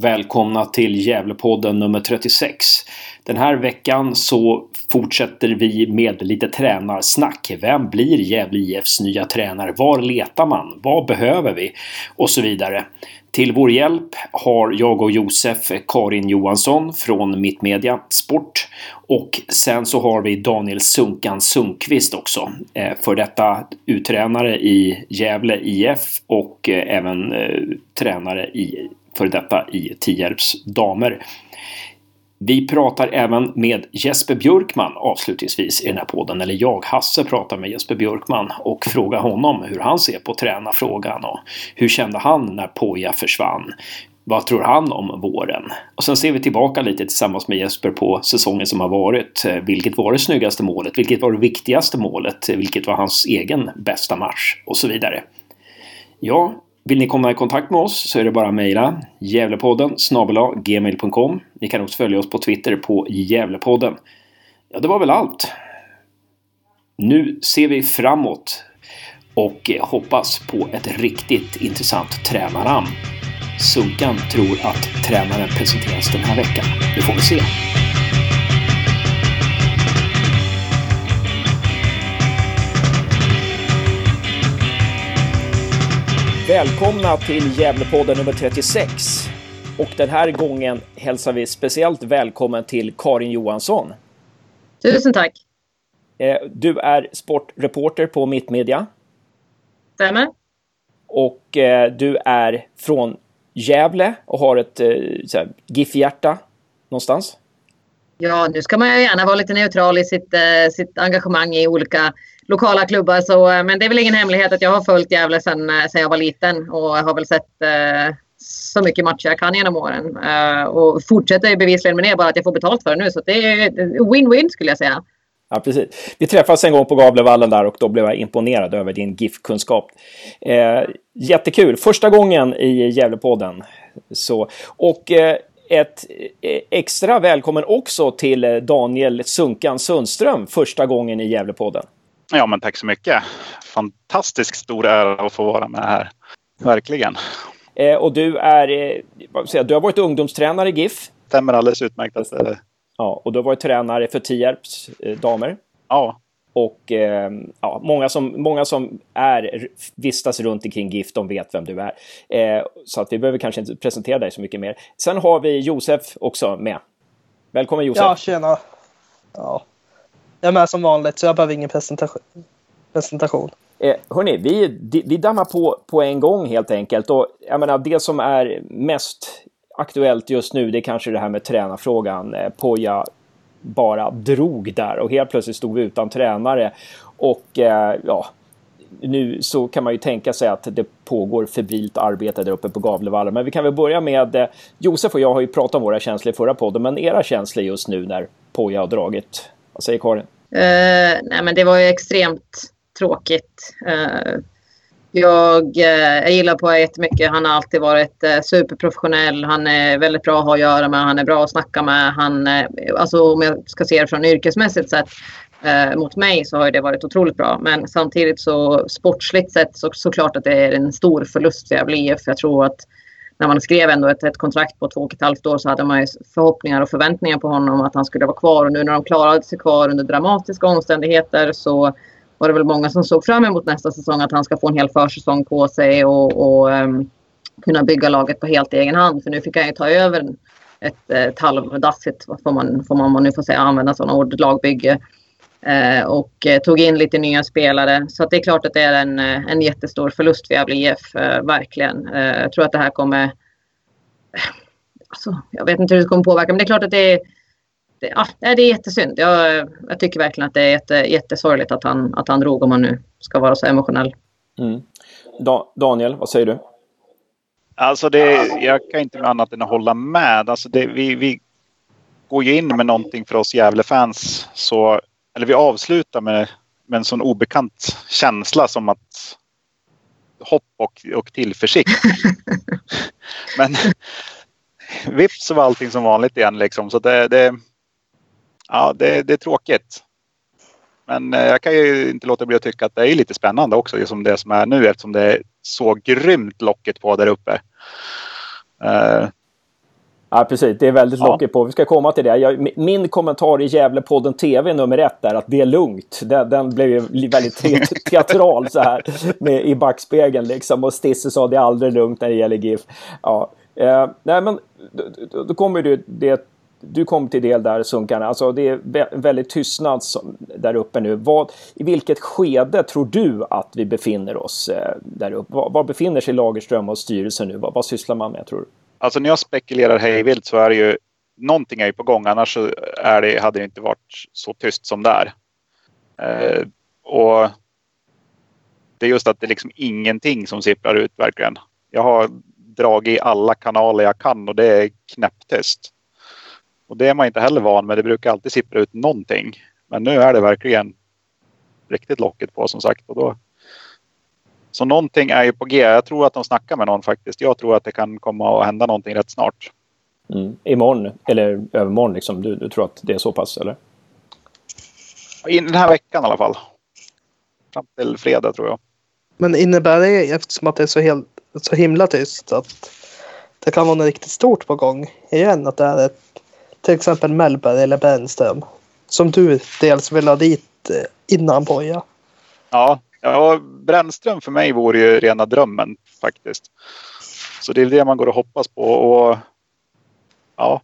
Välkomna till Gävlepodden nummer 36. Den här veckan så fortsätter vi med lite tränarsnack. Vem blir Gävle IFs nya tränare? Var letar man? Vad behöver vi? Och så vidare. Till vår hjälp har jag och Josef Karin Johansson från Mittmedia Sport och sen så har vi Daniel Sunkan Sundqvist också. Eh, för detta uttränare i Gävle IF och eh, även eh, tränare i för detta i Tierps damer. Vi pratar även med Jesper Björkman avslutningsvis i den här podden. Eller jag, Hasse, pratar med Jesper Björkman och frågar honom hur han ser på tränarfrågan och hur kände han när Poja försvann? Vad tror han om våren? Och sen ser vi tillbaka lite tillsammans med Jesper på säsongen som har varit. Vilket var det snyggaste målet? Vilket var det viktigaste målet? Vilket var hans egen bästa match? Och så vidare. Ja, vill ni komma i kontakt med oss så är det bara att mejla Gävlepodden gmail.com. Ni kan också följa oss på Twitter på Gävlepodden. Ja, det var väl allt. Nu ser vi framåt och hoppas på ett riktigt intressant tränarnamn. Sunkan tror att tränaren presenteras den här veckan. Nu får vi se. Välkomna till Gävlepodden nummer 36. Och den här gången hälsar vi speciellt välkommen till Karin Johansson. Tusen tack. Eh, du är sportreporter på Mittmedia. Stämmer. Och eh, du är från Gävle och har ett eh, GIF-hjärta någonstans. Ja, nu ska man ju gärna vara lite neutral i sitt, eh, sitt engagemang i olika lokala klubbar. Så, eh, men det är väl ingen hemlighet att jag har följt Gävle eh, sedan, jag var liten och har väl sett eh, så mycket matcher jag kan genom åren. Eh, och fortsätter bevisligen med det, bara att jag får betalt för det nu. Så det är win-win skulle jag säga. Ja, precis. Vi träffades en gång på Gavlevallen där och då blev jag imponerad över din GIF-kunskap. Eh, jättekul! Första gången i Gävlepodden. Så, och eh, ett extra välkommen också till Daniel Sunkan Sundström första gången i Gävlepodden. Ja, men tack så mycket. Fantastiskt stor ära att få vara med här. Verkligen. Eh, och du är, eh, du har varit ungdomstränare i GIF. Stämmer alldeles utmärkt. Att, eh... Ja, och du har varit tränare för Tierps eh, damer. Ja. Och eh, ja, många, som, många som är, vistas runt omkring GIF, de vet vem du är. Eh, så att vi behöver kanske inte presentera dig så mycket mer. Sen har vi Josef också med. Välkommen Josef! Ja, tjena! Ja, jag är med som vanligt så jag behöver ingen presentation. presentation. Eh, hörni, vi, vi dammar på på en gång helt enkelt. Och jag menar, det som är mest aktuellt just nu det är kanske det här med tränarfrågan. Eh, Poja bara drog där och helt plötsligt stod vi utan tränare. Och eh, ja, nu så kan man ju tänka sig att det pågår febrilt arbete där uppe på Gavlevallen. Men vi kan väl börja med eh, Josef och jag har ju pratat om våra känslor i förra podden, men era känslor just nu när Poja har dragit vad säger Karin? Uh, nej, men det var ju extremt tråkigt. Uh, jag, eh, jag gillar på jättemycket. Han har alltid varit eh, superprofessionell. Han är väldigt bra att ha att göra med. Han är bra att snacka med. Han, eh, alltså, om jag ska se det från yrkesmässigt sett mot mig så har det varit otroligt bra. Men samtidigt så sportsligt sett så såklart att det är en stor förlust för Gävle IF. Jag tror att när man skrev ändå ett, ett kontrakt på två och ett halvt år så hade man ju förhoppningar och förväntningar på honom att han skulle vara kvar. Och nu när de klarade sig kvar under dramatiska omständigheter så var det väl många som såg fram emot nästa säsong att han ska få en hel försäsong på sig och, och um, kunna bygga laget på helt egen hand. För nu fick han ju ta över ett, ett halvdassigt, får man, får man nu får säga, använda sådana ord, lagbygge. Eh, och eh, tog in lite nya spelare. Så det är klart att det är en, eh, en jättestor förlust för Gävle IF, eh, verkligen. jag tror att det här kommer... Alltså, jag vet inte hur det kommer påverka, men det är klart att det är ja, det är jättesynd. Jag, jag tycker verkligen att det är jätte, jättesorgligt att han, att han drog om man nu ska vara så emotionell. Mm. Da, Daniel, vad säger du? Alltså det, jag kan inte med annat än att hålla med. Alltså det, vi, vi går ju in med någonting för oss Gävle-fans så eller vi avslutar med, med en sån obekant känsla som att hopp och, och tillförsikt. Men vips så var allting som vanligt igen liksom. Så det, det, ja, det, det är tråkigt. Men eh, jag kan ju inte låta bli att tycka att det är lite spännande också, liksom det som är nu eftersom det är så grymt locket på där uppe. Uh, Ja, precis. Det är väldigt lockigt på. Vi ska komma till det. Jag, min kommentar i Gävlepodden TV nummer ett är att det är lugnt. Den, den blev ju väldigt te teatral så här med, i backspegeln liksom. Och Stisse sa det är aldrig lugnt när det gäller GIF. Ja. Eh, nej, men då, då kommer det, det du kom till del där Sunkarna. Alltså det är väldigt tystnad där uppe nu. Vad, I vilket skede tror du att vi befinner oss eh, där uppe? Var, var, befinner sig Lagerström och styrelsen nu? Vad, vad sysslar man med tror du? Alltså när jag spekulerar hejvilt så är det ju någonting är ju på gång. Annars så är det, hade det inte varit så tyst som det är. Eh, och det är just att det är liksom ingenting som sipprar ut verkligen. Jag har dragit i alla kanaler jag kan och det är knäpptyst. Och det är man inte heller van med. Det brukar alltid sippra ut någonting. Men nu är det verkligen riktigt lockigt på som sagt. Och då, så någonting är ju på G. Jag tror att de snackar med någon faktiskt. Jag tror att det kan komma att hända någonting rätt snart. Mm. Imorgon eller övermorgon liksom. Du, du tror att det är så pass eller? I den här veckan i alla fall. Fram till fredag tror jag. Men innebär det eftersom att det är så, helt, så himla tyst att det kan vara något riktigt stort på gång igen? Att det är ett till exempel Mellberg eller Brännström. Som du dels vill ha dit eh, innan Boja. Ja, ja, Brännström för mig vore ju rena drömmen faktiskt. Så det är det man går och hoppas på. Och ja.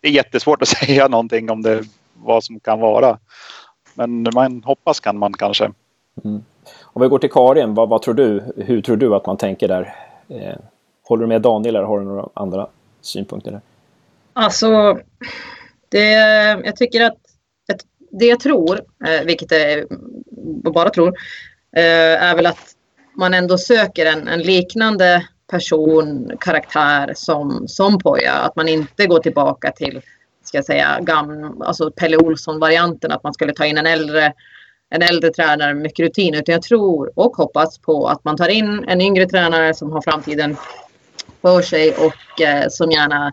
Det är jättesvårt att säga någonting om det, vad som kan vara. Men man hoppas kan man kanske. Mm. Om vi går till Karin, vad, vad, tror du? Hur tror du att man tänker där? Håller du med Daniel eller har du några andra synpunkter? Där? Alltså, det, jag tycker att, det jag tror, eh, vilket jag bara tror, eh, är väl att man ändå söker en, en liknande person, karaktär som, som Poja. Att man inte går tillbaka till ska jag säga, gam, alltså Pelle Olsson-varianten, att man skulle ta in en äldre, en äldre tränare med mycket rutin. Utan jag tror och hoppas på att man tar in en yngre tränare som har framtiden för sig och eh, som gärna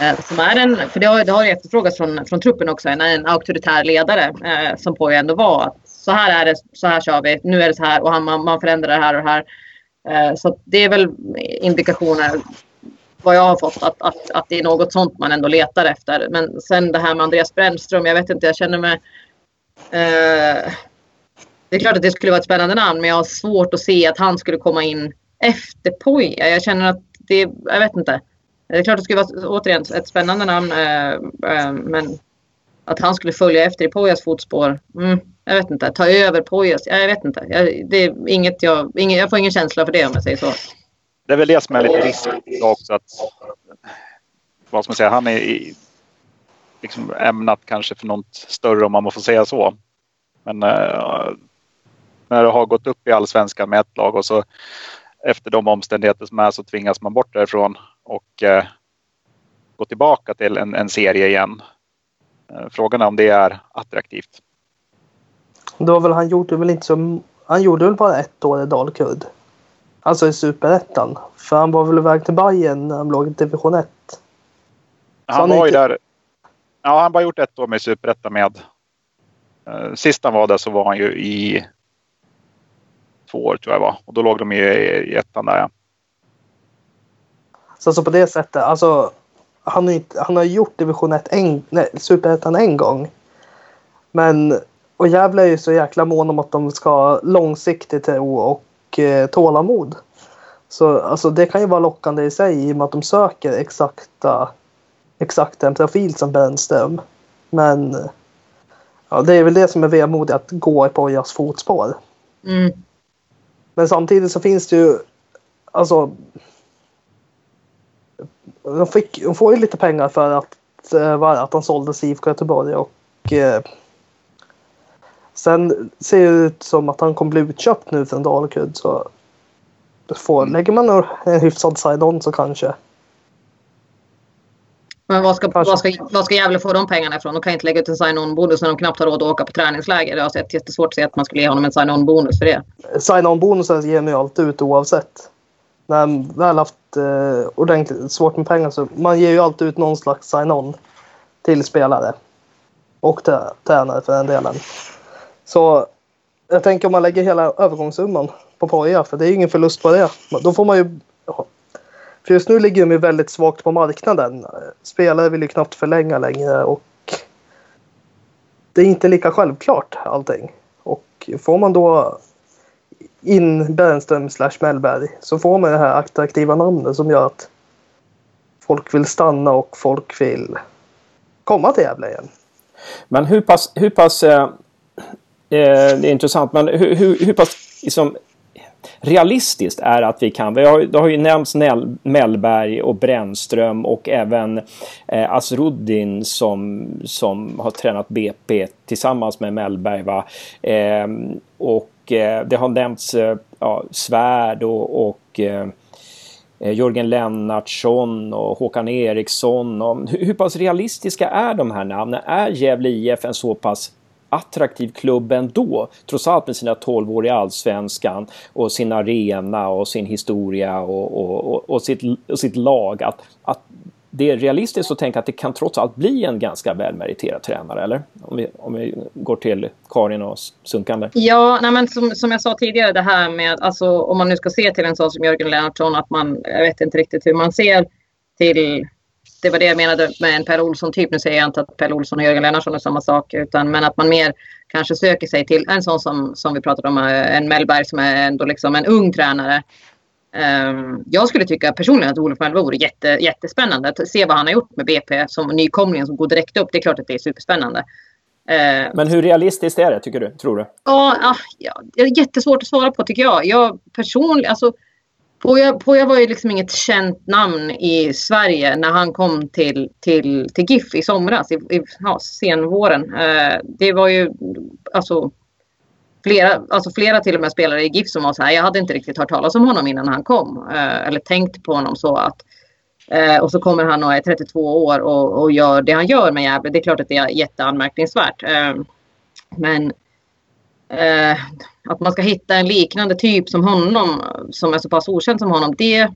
eh, som är en, för det har, det har efterfrågats från, från truppen också, en, en auktoritär ledare eh, som på ändå var att så här är det, så här kör vi, nu är det så här och han, man, man förändrar det här och det här. Eh, så det är väl indikationer vad jag har fått att, att, att det är något sånt man ändå letar efter. Men sen det här med Andreas Brännström, jag vet inte, jag känner mig eh, det är klart att det skulle vara ett spännande namn men jag har svårt att se att han skulle komma in efter Poja. Jag känner att det, jag vet inte. Det är klart det skulle vara återigen ett spännande namn. Eh, eh, men att han skulle följa efter i Pojas fotspår. Mm, jag vet inte. Ta över Pojas. Jag vet inte. Jag, det är inget jag, ingen, jag får ingen känsla för det om jag säger så. Det är väl det som är lite risk också. Att, vad ska man säga? Han är i, liksom ämnat kanske för något större om man får säga så. Men äh, när det har gått upp i allsvenskan med ett lag och så efter de omständigheter som är så tvingas man bort därifrån och eh, gå tillbaka till en, en serie igen. Eh, frågan är om det är attraktivt. Då väl han gjorde väl inte så. Han gjorde väl bara ett år i Dalkurd. Alltså i superettan. För han var väl iväg till Bayern när han låg i division 1. Han, han var ju där. Ja, han bara gjort ett år med superettan med. Uh, sist han var där så var han ju i två år tror jag var. Och då låg de i, i ettan där ja. Så alltså på det sättet, alltså han har, inte, han har gjort division 1 en, nej, superettan en gång. Men och Gävle är ju så jäkla mån om att de ska ha långsiktig tro och eh, tålamod. Så alltså, det kan ju vara lockande i sig i och med att de söker exakta exakt en profil som Brännström. Men ja, det är väl det som är vemodigt att gå i Pojas fotspår. Mm. Men samtidigt så finns det ju alltså. De, fick, de får ju lite pengar för att, eh, att han såldes i IFK Göteborg och eh, sen ser det ut som att han kommer bli utköpt nu från Dalkurd så får, lägger man en hyfsad side-on så kanske men vad ska, vad, ska, vad ska Gävle få de pengarna ifrån? De kan inte lägga ut en sign-on-bonus när de knappt har råd att åka på träningsläger. Jag har sett jättesvårt att se att man skulle ge honom en sign-on-bonus för det. Sign-on-bonusen ger man ju alltid ut oavsett. När man väl haft eh, ordentligt svårt med pengar så man ger ju alltid ut någon slags sign-on till spelare. Och till tränare för den delen. Så jag tänker om man lägger hela övergångssumman på Poja, för det är ju ingen förlust på det. Då får man ju för just nu ligger de ju väldigt svagt på marknaden. Spelare vill ju knappt förlänga längre och det är inte lika självklart allting. Och får man då in Bernström slash Mellberg så får man det här attraktiva namnet som gör att folk vill stanna och folk vill komma till Gävle igen. Men hur pass, hur pass eh, eh det är intressant, men hur, hur, hur pass liksom, realistiskt är att vi kan. Vi har, det har ju nämnts Nell, Mellberg och Brännström och även eh, Asruddin som, som har tränat BP tillsammans med Mellberg. Va? Eh, och eh, det har nämnts eh, ja, Svärd och, och eh, eh Jörgen Lennartsson och Håkan Eriksson. Och hur, hur pass realistiska är de här namnen? Är Gävle IF en så pass attraktiv klubb ändå. Trots allt med sina 12 år i allsvenskan och sin arena och sin historia och, och, och, och, sitt, och sitt lag. Att, att det är realistiskt att tänka att det kan trots allt bli en ganska välmeriterad tränare, eller? Om vi, om vi går till Karin och Sunkan där. Ja, nej men som, som jag sa tidigare, det här med alltså om man nu ska se till en sån som Jörgen Lennartsson, att man, jag vet inte riktigt hur man ser till det var det jag menade med en Per Olsson-typ. Nu säger jag inte att Per Olsson och Jörgen Lennartsson är samma sak, utan men att man mer kanske söker sig till en sån som, som vi pratade om, eh, en Mellberg som är ändå liksom en ung tränare. Um, jag skulle tycka personligen att Olof Mellberg vore jätte, jättespännande att se vad han har gjort med BP som nykomling som går direkt upp. Det är klart att det är superspännande. Uh, Men hur realistiskt är det tycker du? Tror du? Ja, ja, det är jättesvårt att svara på tycker jag. Jag personligen, alltså Poja, Poja var ju liksom inget känt namn i Sverige när han kom till, till, till GIF i somras, i, i ja, senvåren. Eh, det var ju alltså flera, alltså flera till och med spelare i GIF som var så här, jag hade inte riktigt hört talas om honom innan han kom. Eh, eller tänkt på honom så att eh, och så kommer han och är 32 år och, och gör det han gör med Gävle. Det är klart att det är jätteanmärkningsvärt. Eh, men eh, att man ska hitta en liknande typ som honom som är så pass okänd som honom. Det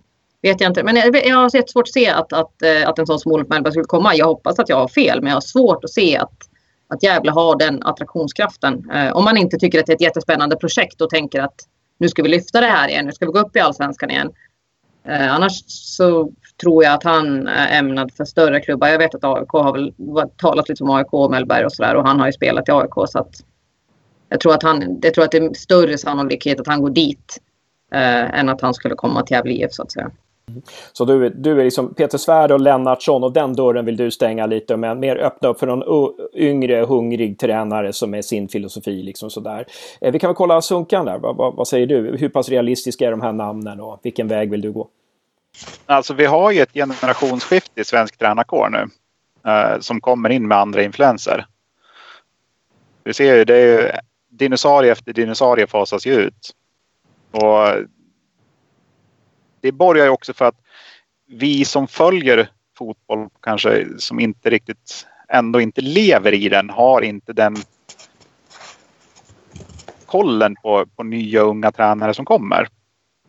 vet jag inte. Men jag, jag har jättesvårt att se att, att, eh, att en sån som Olof Mellberg skulle komma. Jag hoppas att jag har fel, men jag har svårt att se att, att Gävle har den attraktionskraften. Eh, om man inte tycker att det är ett jättespännande projekt och tänker att nu ska vi lyfta det här igen, nu ska vi gå upp i allsvenskan igen. Eh, annars så tror jag att han är ämnad för större klubbar. Jag vet att AIK har väl talat lite om AIK och Mellberg och sådär och han har ju spelat i AIK så att jag tror att, han, jag tror att det är större sannolikhet att han går dit eh, än att han skulle komma till Gävle IF så att säga. Så du, du är liksom Peter Svärd och Lennartsson och den dörren vill du stänga lite men mer öppna upp för någon yngre hungrig tränare som är sin filosofi liksom sådär. Eh, vi kan väl kolla Sunkan där, vad, vad, vad, säger du? Hur pass realistiska är de här namnen och vilken väg vill du gå? Alltså vi har ju ett generationsskifte i svensk tränarkår nu eh, som kommer in med andra influenser. Vi ser ju det är ju dinosaurie efter dinosaurie fasas ju ut. Och det borgar ju också för att vi som följer fotboll kanske som inte riktigt ändå inte lever i den har inte den kollen på, på nya unga tränare som kommer.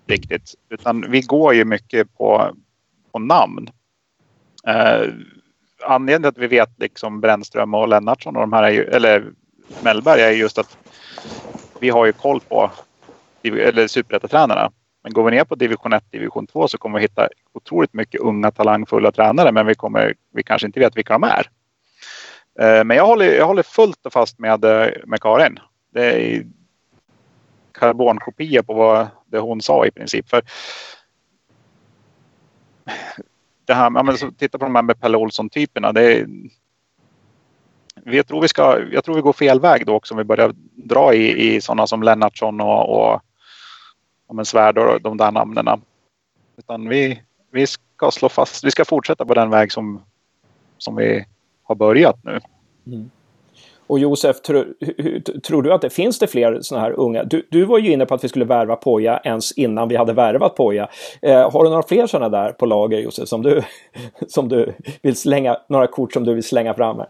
Riktigt. Utan vi går ju mycket på, på namn. Eh, anledningen till att vi vet liksom Brännström och Lennartsson och de här är ju, eller Mellberg är just att vi har ju koll på eller superettatränarna. Men går vi ner på division 1, division 2 så kommer vi hitta otroligt mycket unga talangfulla tränare men vi, kommer, vi kanske inte vet vilka de är. Eh, men jag håller, jag håller fullt och fast med, eh, med Karin. Det är karbonkopia på vad det hon sa i princip. För det här, ja, men så titta på de här med Pelle Olsson-typerna. Det vi tror vi ska, jag tror vi går fel väg då också om vi börjar dra i, i sådana som Lennartsson och, och, och Svärd och de där namnen. Utan vi, vi ska slå fast, vi ska fortsätta på den väg som, som vi har börjat nu. Mm. Och Josef, tro, tror du att det finns det fler sådana här unga? Du, du var ju inne på att vi skulle värva Poja ens innan vi hade värvat Poja. Eh, har du några fler sådana där på lager Josef som du, som du vill slänga, några kort som du vill slänga fram? Här?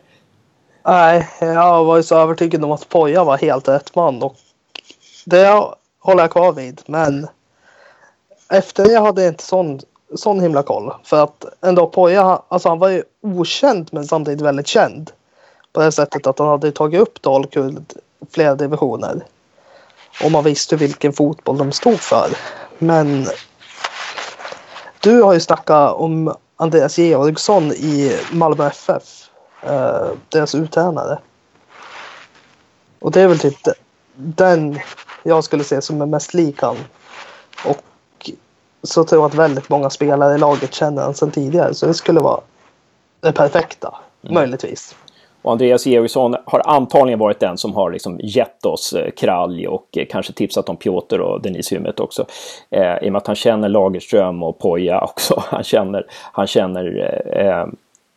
Nej, jag var ju så övertygad om att Poja var helt rätt man och det håller jag kvar vid. Men efter det hade jag inte sån, sån himla koll. För att ändå Poja, alltså han var ju okänd men samtidigt väldigt känd. På det sättet att han hade tagit upp Dalkurd flera divisioner. Och man visste vilken fotboll de stod för. Men du har ju snackat om Andreas Georgsson i Malmö FF. Eh, deras uttränare. Och det är väl typ den jag skulle se som är mest lik han. Och så tror jag att väldigt många spelare i laget känner han sedan tidigare. Så det skulle vara det perfekta, mm. möjligtvis. Och Andreas Georgsson har antagligen varit den som har liksom gett oss eh, Kralj och eh, kanske tipsat om Piotr och Denisiumet också. Eh, I och med att han känner Lagerström och Poja också. Han känner, han känner eh,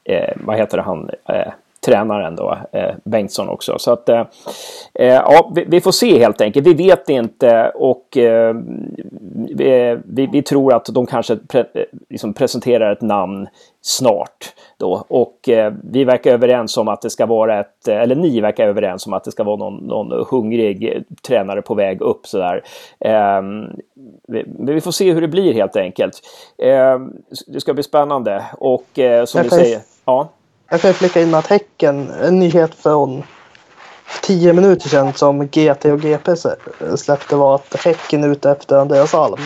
eh, vad heter det han, eh, tränaren då, eh, Bengtsson också. Så att, eh, eh, ja, vi, vi, får se helt enkelt. Vi vet inte och eh, vi, vi, tror att de kanske pre, liksom presenterar ett namn snart. Då. Och eh, vi verkar överens om att det ska vara ett, eller ni verkar överens om att det ska vara någon, någon hungrig tränare på väg upp sådär. Eh, vi, vi får se hur det blir helt enkelt. Eh, det ska bli spännande och eh, som du säger, ja. Jag kan flika in att Häcken, en nyhet från tio minuter sedan som GT och GP släppte var att Häcken är ute efter Andreas Alm.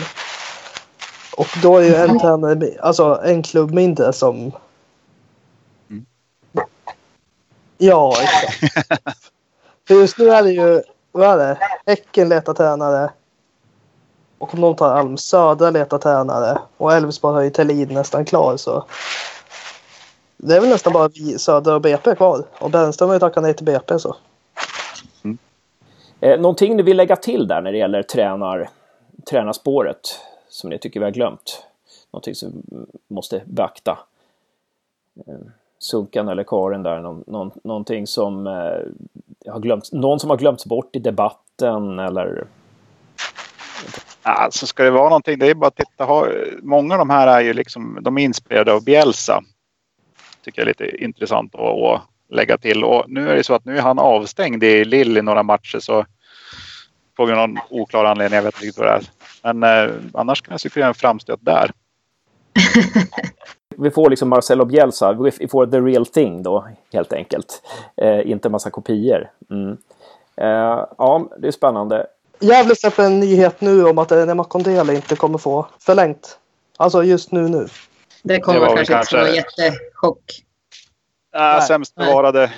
Och då är ju en tränare, alltså en klubb mindre som... Mm. Ja, exakt. För just nu är det ju, vad är det? Häcken letar tränare. Och om de tar Alm, Södra letar tränare. Och Elfsborg har ju Thelin nästan klar så. Det är väl nästan bara vi, Södra och BP kvar. Och Brännström har ju tackat nej till BP så. Mm. Eh, någonting du vill lägga till där när det gäller tränar, tränarspåret? Som ni tycker vi har glömt? Någonting som vi måste beakta? Eh, Sunkan eller Karin där, någon, någon, någonting som eh, har glömts, någon som har glömts bort i debatten eller? Alltså ska det vara någonting, det är bara att titta. Många av de här är ju liksom, de är inspirerade av Bielsa tycker jag är lite intressant att, att lägga till. Och nu är det så att nu är han avstängd i Lill i några matcher så på grund av någon oklar anledning. Jag vet inte riktigt vad det är. Men eh, annars kan jag se en framstöt där. vi får liksom Marcelo Bielsa, vi får the real thing då helt enkelt. Eh, inte massa kopior. Mm. Eh, ja, det är spännande. Gävle släpper en nyhet nu om att Nema Kondela inte kommer få förlängt. Alltså just nu nu. Det kommer det kanske, kanske inte som någon jättechock. Äh, sämst bevarade,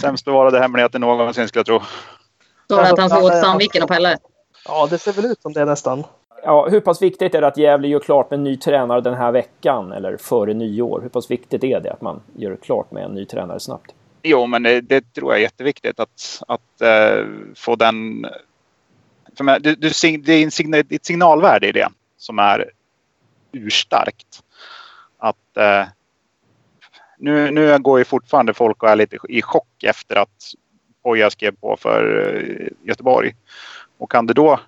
sämst bevarade hemligheten någonsin skulle jag tro. Står det att han ska till Sandviken och Pelle? Ja, det ser väl ut som det nästan. Ja, hur pass viktigt är det att Gävle gör klart med en ny tränare den här veckan eller före nyår? Hur pass viktigt är det att man gör klart med en ny tränare snabbt? Jo, men det, det tror jag är jätteviktigt att, att uh, få den... För mig, du, du, det är ett signalvärde i det som är urstarkt. Att eh, nu, nu går ju fortfarande folk och är lite i chock efter att Poja skrev på för eh, Göteborg. Och kan det då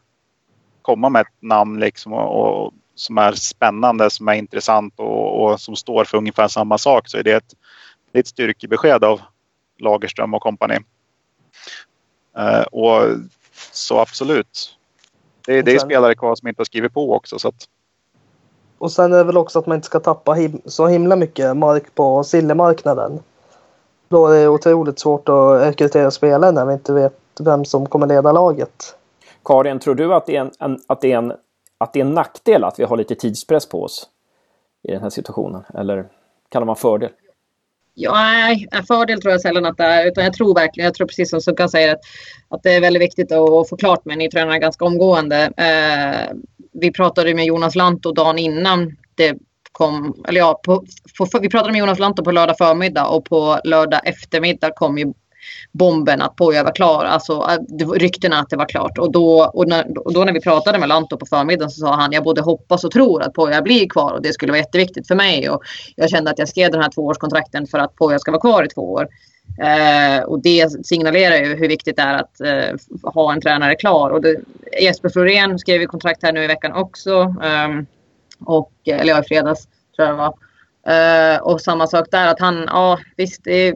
komma med ett namn liksom och, och som är spännande, som är intressant och, och, som står för ungefär samma sak så är det ett, det är ett styrkebesked av Lagerström och kompani. Uh, och så absolut. Det, det är spelare kvar som inte har skrivit på också. Så att, och sen är det väl också att man inte ska tappa him så himla mycket mark på sillermarknaden. Då är det otroligt svårt att rekrytera spelare när vi inte vet vem som kommer leda laget. Karin, tror du att det, är en, en, att, det är en, att det är en nackdel att vi har lite tidspress på oss i den här situationen? Eller kan det vara en fördel? Ja, nej, en fördel tror jag sällan att det är. Utan jag tror verkligen, jag tror precis som Suggan säger att, att det är väldigt viktigt att få klart med en ny tränare ganska omgående. Eh, vi pratade med Jonas Lantto dagen innan det kom, eller ja, på, på, vi pratade med Jonas Lantto på lördag förmiddag och på lördag eftermiddag kom ju bomben att Poja var klar. Alltså äh, ryktena att det var klart. Och då, och, när, och då när vi pratade med Lanto på förmiddagen så sa han jag både hoppas och tror att Poja blir kvar och det skulle vara jätteviktigt för mig. Och jag kände att jag skrev den här tvåårskontrakten för att Poja ska vara kvar i två år. Eh, och det signalerar ju hur viktigt det är att eh, ha en tränare klar. Och det, Jesper Florén skrev ju kontrakt här nu i veckan också. Eh, och, eller ja, i fredags tror jag det var. Eh, och samma sak där att han, ja visst, det är,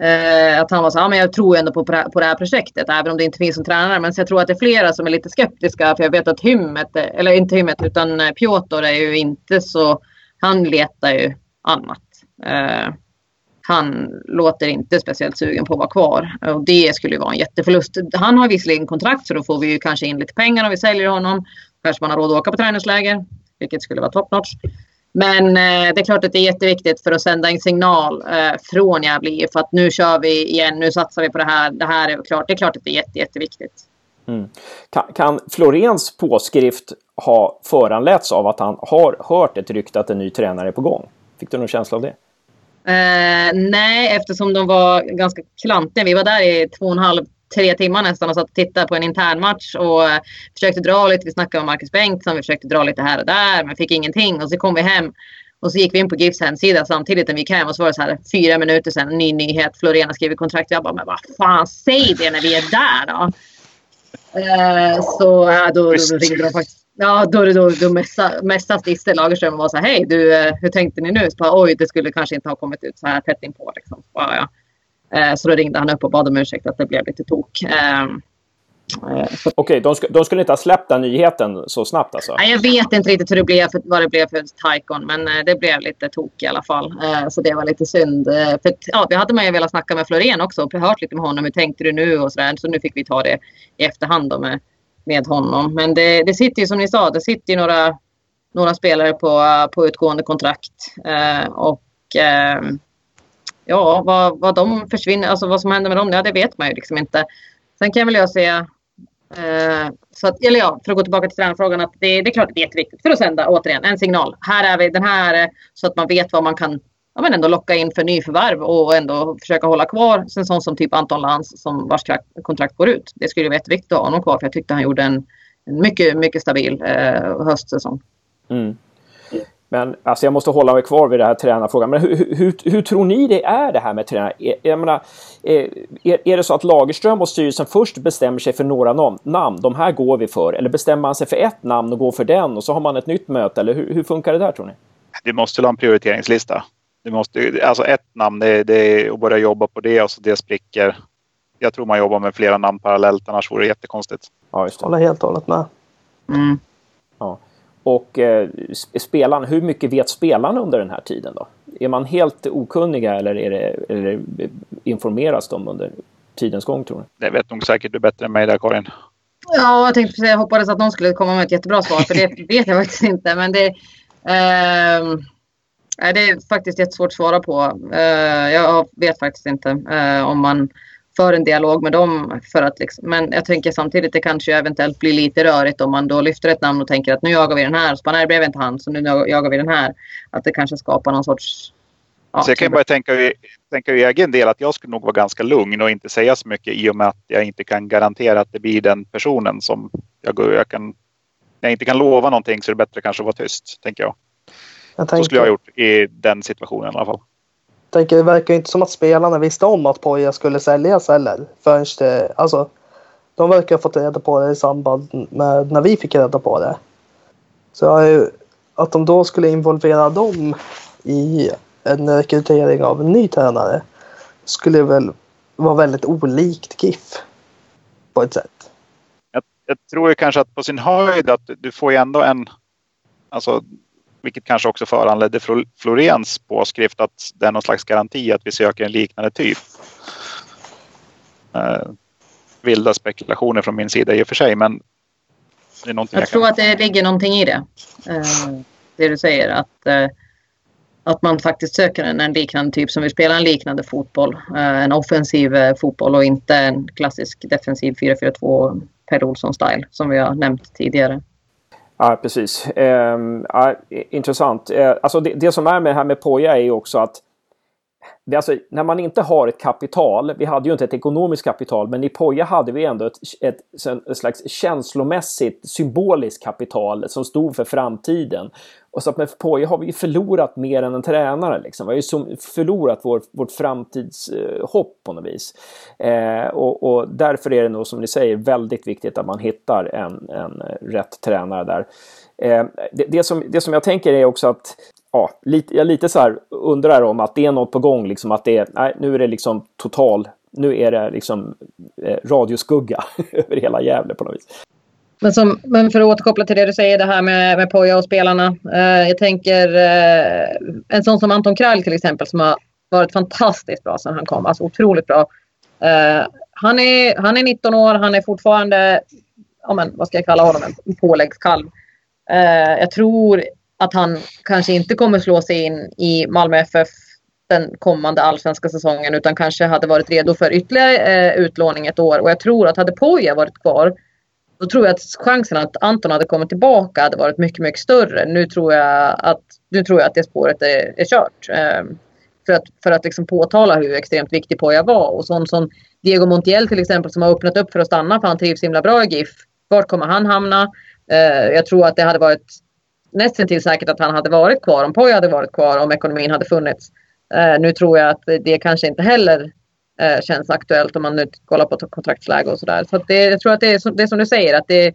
Eh, att han var så ja men jag tror ändå på, på det här projektet även om det inte finns en tränare. Men så jag tror att det är flera som är lite skeptiska för jag vet att Hymmet, eller inte Hymmet utan Piotr är ju inte så, han letar ju annat. Eh, han låter inte speciellt sugen på att vara kvar och det skulle ju vara en jätteförlust. Han har visserligen kontrakt så då får vi ju kanske in lite pengar om vi säljer honom. Kanske man har råd att åka på träningsläger. vilket skulle vara top notch. Men eh, det är klart att det är jätteviktigt för att sända en signal eh, från Gävle IF att nu kör vi igen, nu satsar vi på det här, det här är klart. Det är klart att det är jätte, jätteviktigt. Mm. Kan, kan Florens påskrift ha föranletts av att han har hört ett rykte att en ny tränare är på gång? Fick du någon känsla av det? Eh, nej, eftersom de var ganska klantiga. Vi var där i två och en halv, tre timmar nästan och satt och tittade på en intern match och uh, försökte dra lite. Vi snackade om Marcus Bengtsson, vi försökte dra lite här och där, men fick ingenting. Och så kom vi hem och så gick vi in på GIFs hemsida samtidigt när vi gick hem och så var det så här fyra minuter sedan, ny nyhet. Florén har skrivit kontrakt. Jag bara, men vad fan, säg det när vi är där då. Uh, så uh, då, då ringde de faktiskt Ja, då, då, då messade Stisse Lagerström och var så här, hej du, hur tänkte ni nu? Så bara, Oj, det skulle kanske inte ha kommit ut så här tätt inpå. Liksom. Så, ja. Eh, så då ringde han upp och bad om ursäkt att det blev lite tok. Ehm, eh, Okej, okay, de, sk de, skulle inte ha släppt den nyheten så snabbt alltså? Nej, jag vet inte riktigt hur det blev för, vad det blev för Taikon, men eh, det blev lite tok i alla fall. Så det var lite synd. För, ja, vi hade man ju velat snacka med Florén också och hört lite med honom. Hur tänkte du nu och sådär. Så nu fick vi ta det i efterhand med, med honom. Men det, det sitter ju som ni sa, det sitter ju några, några spelare på, på utgående kontrakt. Eh, och ehm, ja, vad, vad de försvinner, alltså vad som händer med dem, ja, det vet man ju liksom inte. Sen kan väl jag säga, eh, så att, eller ja, för att gå tillbaka till tränarfrågan, att det, det är klart det är jätteviktigt för att sända återigen en signal. Här är vi, den här, så att man vet vad man kan ja, men ändå locka in för nyförvärv och ändå försöka hålla kvar en sån som typ Anton Lantz som vars kontrakt går ut. Det skulle vara jätteviktigt att ha honom kvar för jag tyckte han gjorde en, en mycket, mycket stabil eh, höstsäsong. Mm. Men alltså jag måste hålla mig kvar vid den här tränarfrågan. Men hur, hur, hur, tror ni det är det här med tränare? Jag menar, är, är det så att Lagerström och styrelsen först bestämmer sig för några namn? De här går vi för. Eller bestämmer man sig för ett namn och går för den och så har man ett nytt möte? Eller hur, hur funkar det där tror ni? Du måste ha en prioriteringslista. Du måste, alltså ett namn, det, det är att börja jobba på det och så det spricker. Jag tror man jobbar med flera namn parallellt, annars vore det jättekonstigt. Ja, just det. Håller helt och hållet med. Mm. Ja. Och eh, spelaren, hur mycket vet spelarna under den här tiden då? Är man helt okunniga eller, är det, eller informeras de under tidens gång tror ni? Det vet nog säkert du bättre än mig där Karin. Ja, jag tänkte säga, jag hoppades att någon skulle komma med ett jättebra svar för det vet jag faktiskt inte. Men det, eh, det är faktiskt jättesvårt att svara på. Eh, jag vet faktiskt inte eh, om man för en dialog med dem. För att liksom, men jag tänker samtidigt det kanske eventuellt blir lite rörigt om man då lyfter ett namn och tänker att nu jagar vi den här. Så bara, nej, det blev inte han, så nu jagar vi den här. Att det kanske skapar någon sorts... Ja, så jag kan bara tänka, tänka i egen del att jag skulle nog vara ganska lugn och inte säga så mycket i och med att jag inte kan garantera att det blir den personen som jag, jag kan... När jag inte kan lova någonting så är det bättre kanske att vara tyst, tänker jag. Jag tänker... Så skulle jag ha gjort i den situationen i alla fall tänker, det verkar inte som att spelarna visste om att Poja skulle säljas heller. Förrän det, alltså, de verkar ha fått reda på det i samband med när vi fick reda på det. Så att de då skulle involvera dem i en rekrytering av en ny tränare skulle väl vara väldigt olikt GIF på ett sätt. Jag, jag tror ju kanske att på sin höjd att du får ju ändå en Alltså vilket kanske också föranledde Florens påskrift att det är någon slags garanti att vi söker en liknande typ. Eh, vilda spekulationer från min sida i och för sig, men det är jag, jag tror kan... att det ligger någonting i det. Eh, det du säger att, eh, att man faktiskt söker en, en liknande typ som vill spela en liknande fotboll. Eh, en offensiv eh, fotboll och inte en klassisk defensiv 4-4-2 Per Olsson-style som vi har nämnt tidigare. Ja, precis. Eh, ja, intressant. Eh, alltså det, det, som är med det här med Poja är ju också att det, alltså, när man inte har ett kapital, vi hade ju inte ett ekonomiskt kapital, men i Poja hade vi ändå ett, ett, ett, slags känslomässigt symboliskt kapital som stod för framtiden. Och så att med Poja har vi förlorat mer än en tränare. Liksom. Vi har ju förlorat vår, vårt framtidshopp eh, på något vis. Eh, och, och, därför är det nog som ni säger väldigt viktigt att man hittar en, en eh, rätt tränare där. Eh, det, det, som, det som jag tänker är också att ja, lite, jag lite så här undrar om att det är något på gång, liksom att det är, nej, nu är det liksom total, nu är det liksom eh, radioskugga över hela Gävle på något vis. Men, som, men för att återkoppla till det du säger, det här med, med Poja och spelarna. Eh, jag tänker eh, en sån som Anton Krall till exempel som har varit fantastiskt bra sedan han kom. Alltså otroligt bra. Eh, han, är, han är 19 år, han är fortfarande, ja, men, vad ska jag kalla honom, en påläggskalv. Eh, jag tror att han kanske inte kommer slå sig in i Malmö FF den kommande allsvenska säsongen utan kanske hade varit redo för ytterligare eh, utlåning ett år. Och jag tror att hade Poja varit kvar då tror jag att chansen att Anton hade kommit tillbaka hade varit mycket, mycket större. Nu tror jag att, nu tror jag att det spåret är, är kört. Eh, för att, för att liksom påtala hur extremt viktig Poja var. Och sån som Diego Montiel till exempel som har öppnat upp för att stanna för han trivs himla bra i GIF. Vart kommer han hamna? Eh, jag tror att det hade varit nästan till säkert att han hade varit kvar om Poja hade varit kvar om ekonomin hade funnits. Ehm, nu tror jag att det kanske inte heller eh, känns aktuellt om man nu kollar på kontraktsläge och sådär. Så, det, jag tror att det är, som, det är som du säger att det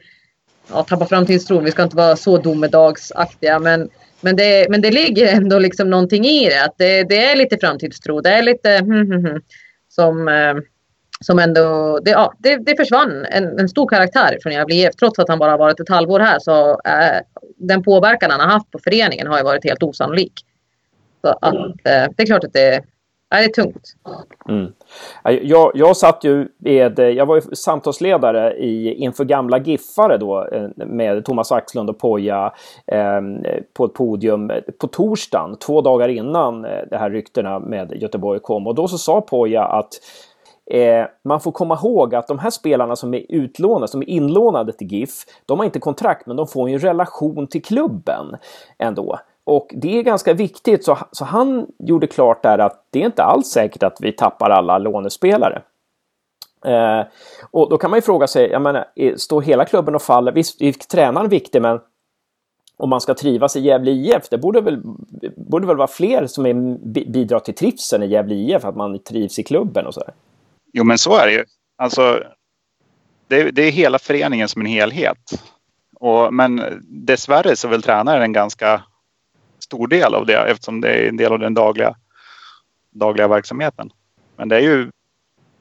ja, tappa framtidstron. Vi ska inte vara så domedagsaktiga men, men, det, men det ligger ändå liksom någonting i det. Att det, det är lite framtidstro. Det är lite hmm, hmm, hmm, som eh, som ändå, det, ja, det, det försvann en, en, stor karaktär från Gävle IF. Trots att han bara varit ett halvår här så eh, den påverkan han har haft på föreningen har ju varit helt osannolik. Så att eh, det är klart att det, det är tungt. Mm. Jag, jag satt ju med, eh, jag var ju samtalsledare i, inför gamla Giffare då eh, med Thomas Axlund och Poja eh, på ett podium eh, på torsdagen, två dagar innan de det här ryktena med Göteborg kom. Och då så sa Poja att Eh, man får komma ihåg att de här spelarna som är utlånade, som är inlånade till GIF, de har inte kontrakt men de får en relation till klubben ändå. Och det är ganska viktigt, så, så han gjorde klart där att det är inte alls säkert att vi tappar alla lånespelare. Eh, och då kan man ju fråga sig, jag menar, står hela klubben och faller? Visst, är tränaren viktig, men om man ska trivas i Gävle IF, det borde väl, borde väl vara fler som är, bidrar till trivseln i Gävle IF, att man trivs i klubben och så där. Jo, men så är det ju. Alltså, det, det är hela föreningen som en helhet. Och, men dessvärre så är väl tränaren ganska stor del av det eftersom det är en del av den dagliga, dagliga verksamheten. Men det är ju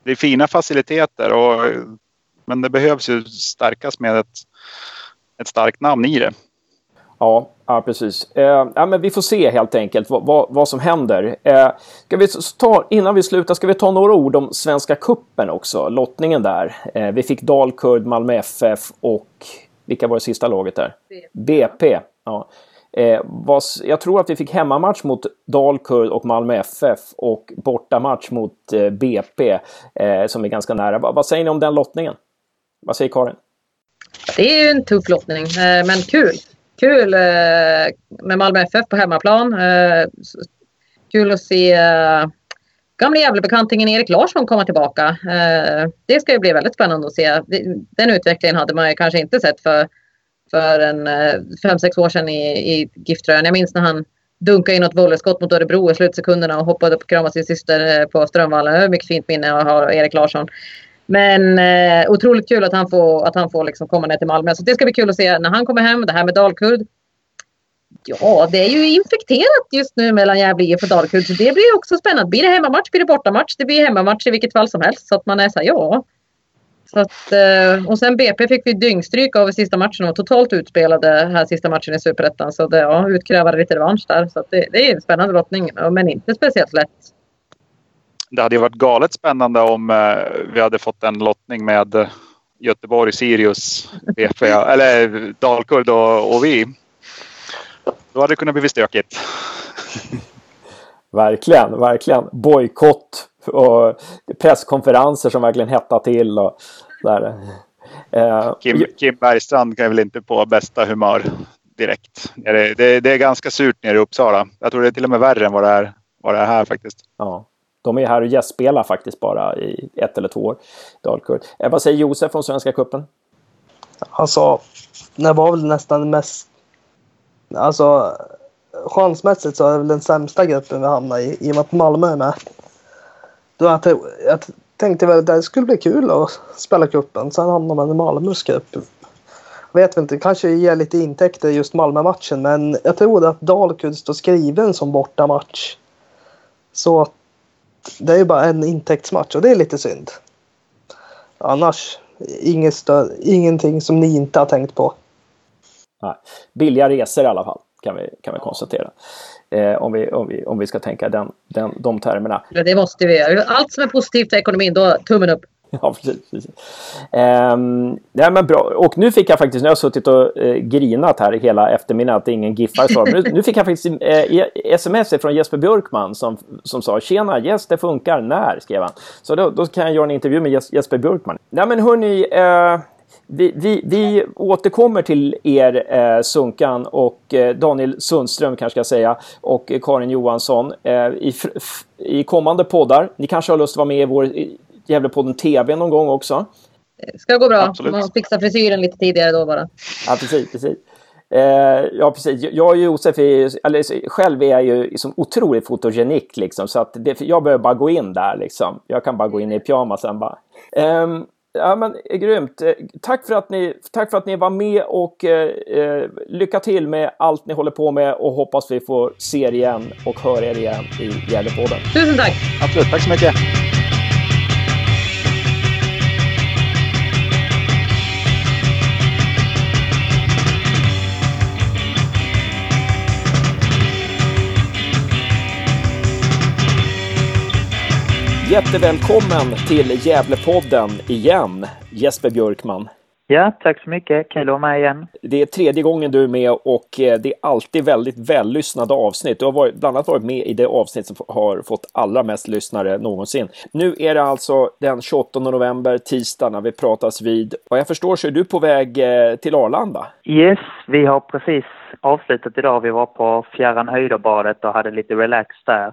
det är fina faciliteter och men det behövs ju stärkas med ett, ett starkt namn i det. Ja, ja precis. Eh, ja, men vi får se helt enkelt vad, vad, vad som händer. Eh, ska vi ta, innan vi slutar ska vi ta några ord om Svenska Kuppen också, lottningen där. Eh, vi fick Dalkurd, Malmö FF och vilka var det sista laget där? BP. Ja. Eh, was, jag tror att vi fick hemmamatch mot Dalkurd och Malmö FF och bortamatch mot eh, BP eh, som är ganska nära. Va, vad säger ni om den lottningen? Vad säger Karin? Det är ju en tuff lottning, eh, men kul kul eh, med Malmö FF på hemmaplan. Eh, kul att se eh, gamla Gävlebekantingen Erik Larsson komma tillbaka. Eh, det ska ju bli väldigt spännande att se. Den utvecklingen hade man ju kanske inte sett för, för en eh, fem sex år sedan i, i GIF-tröjan. Jag minns när han dunkade in något volleyskott mot Örebro i slutsekunderna och hoppade upp och kramade sin syster eh, på Strömvallen. Det var mycket fint minne att ha Erik Larsson. Men eh, otroligt kul att han får, att han får liksom komma ner till Malmö. Så det ska bli kul att se när han kommer hem. Det här med Dalkurd. Ja, det är ju infekterat just nu mellan Gävle IF och Dalkurd. Så det blir också spännande. Blir det hemmamatch blir det bortamatch. Det blir hemmamatch i vilket fall som helst. Så att man är så här, ja. Så att, eh, och sen BP fick vi dyngstryk av sista matchen och totalt utspelade här sista matchen i Superettan. Så det, ja, utkräva lite revansch där. Så det, det är en spännande lottning. Men inte speciellt lätt det hade ju varit galet spännande om eh, vi hade fått en lottning med Göteborg, Sirius, BP, eller Dalkurd och, och vi. Då hade det kunnat bli stökigt. verkligen, verkligen. Bojkott och presskonferenser som verkligen hettar till. Och där. Eh, Kim, Kim Bergstrand kan väl inte på bästa humör direkt. Det, det, det, är ganska surt nere i Uppsala. Jag tror det är till och med värre än vad det är, vad det är här faktiskt. Ja. De är här och gästspelar faktiskt bara i ett eller två år. Dalkurd. Eh, vad säger Josef från Svenska Cupen? Alltså, det var väl nästan mest... Alltså, chansmässigt så är det väl den sämsta gruppen vi hamnar i, i och med att Malmö är med. Då jag, jag tänkte väl att det skulle bli kul att spela kuppen. Sen hamnar man i Malmös grupp. Jag vet inte, kanske ger lite intäkter just Malmö-matchen men jag tror att Dalkurd står skriven som bortamatch. Så det är ju bara en intäktsmatch och det är lite synd. Annars inget stö- ingenting som ni inte har tänkt på. Nej. Billiga resor i alla fall kan vi, kan vi konstatera. Eh, om, vi, om, vi, om vi ska tänka den, den, de termerna. Ja, det måste vi. Allt som är positivt för ekonomin, då tummen upp. ja, precis. precis. Um, nej, men bra. Och nu fick jag faktiskt, nu har jag suttit och uh, grinat här hela eftermiddagen att ingen giffar så. Nu, nu fick jag faktiskt uh, sms från Jesper Björkman som, som sa Tjena, yes det funkar, när? skrev han. Så då, då kan jag göra en intervju med Jesper Björkman. Nej men hörni, uh, vi, vi, vi, återkommer till er eh, Sunkan och eh, Daniel Sundström kanske jag säga och eh, Karin Johansson eh, i, i kommande poddar. Ni kanske har lust att vara med i vår Gävlepodden TV någon gång också? Det ska gå bra. Absolut. Man fixar frisyren lite tidigare då bara. Ja, precis. precis. Eh, ja, precis. Jag och Josef, är, eller själv är jag ju liksom otroligt fotogenik liksom, så att det, jag behöver bara gå in där liksom. Jag kan bara gå in i pyjamasen bara. Um, Ja, men eh, grymt. Eh, tack för att ni, tack för att ni var med och eh, eh, lycka till med allt ni håller på med och hoppas vi får se er igen och höra er igen i Gävlepodden. Tusen tack! Absolut, tack så mycket! Jättevälkommen till Gävlepodden igen, Jesper Björkman. Ja, tack så mycket. Kul att vara med igen. Det är tredje gången du är med och eh, det är alltid väldigt vällyssnade avsnitt. Du har varit, bland annat varit med i det avsnitt som har fått allra mest lyssnare någonsin. Nu är det alltså den 28 november, tisdag, när vi pratas vid. Vad jag förstår så är du på väg eh, till Arlanda. Yes, vi har precis avslutat idag. Vi var på Fjärran Höjderbadet och hade lite relax där.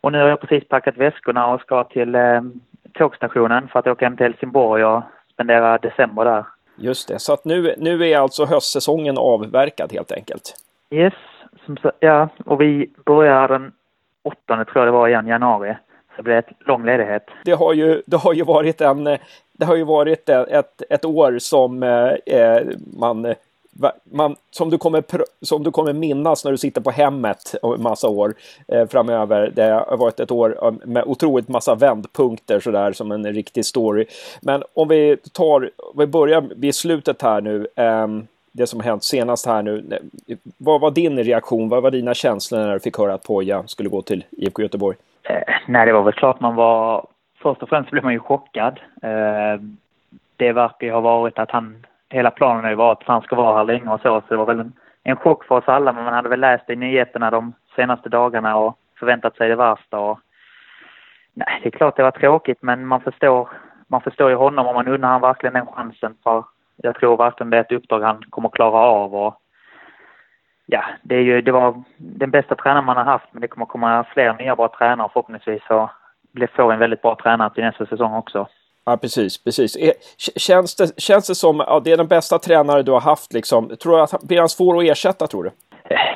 Och nu har jag precis packat väskorna och ska till eh, tågstationen för att åka hem till Helsingborg och spendera december där. Just det, så att nu, nu är alltså höstsäsongen avverkad helt enkelt? Yes, som, ja, och vi börjar den åttonde tror jag det var igen, januari. Så det blir ett lång ledighet. Det har ju, det har ju varit en det har ju varit ett, ett år som eh, man man, som, du kommer, som du kommer minnas när du sitter på hemmet en massa år eh, framöver. Det har varit ett år eh, med otroligt massa vändpunkter sådär som en riktig story. Men om vi tar, om vi börjar vid slutet här nu. Eh, det som har hänt senast här nu. Vad var din reaktion? Vad var dina känslor när du fick höra att Poja skulle gå till IFK Göteborg? Eh, nej, det var väl klart man var... Först och främst blev man ju chockad. Eh, det verkar ju ha varit att han hela planen har ju varit att han ska vara här länge och så, så det var väl en, en chock för oss alla, men man hade väl läst i nyheterna de senaste dagarna och förväntat sig det värsta och nej, det är klart det var tråkigt, men man förstår, man förstår ju honom och man undrar han verkligen den chansen för jag tror verkligen det är ett uppdrag han kommer klara av och ja, det är ju, det var den bästa tränaren man har haft, men det kommer komma fler nya bra tränare förhoppningsvis och få en väldigt bra tränare till nästa säsong också. Ja, precis, precis. Känns det, känns det som att ja, det är den bästa tränare du har haft liksom? Tror du att blir han svår att ersätta tror du?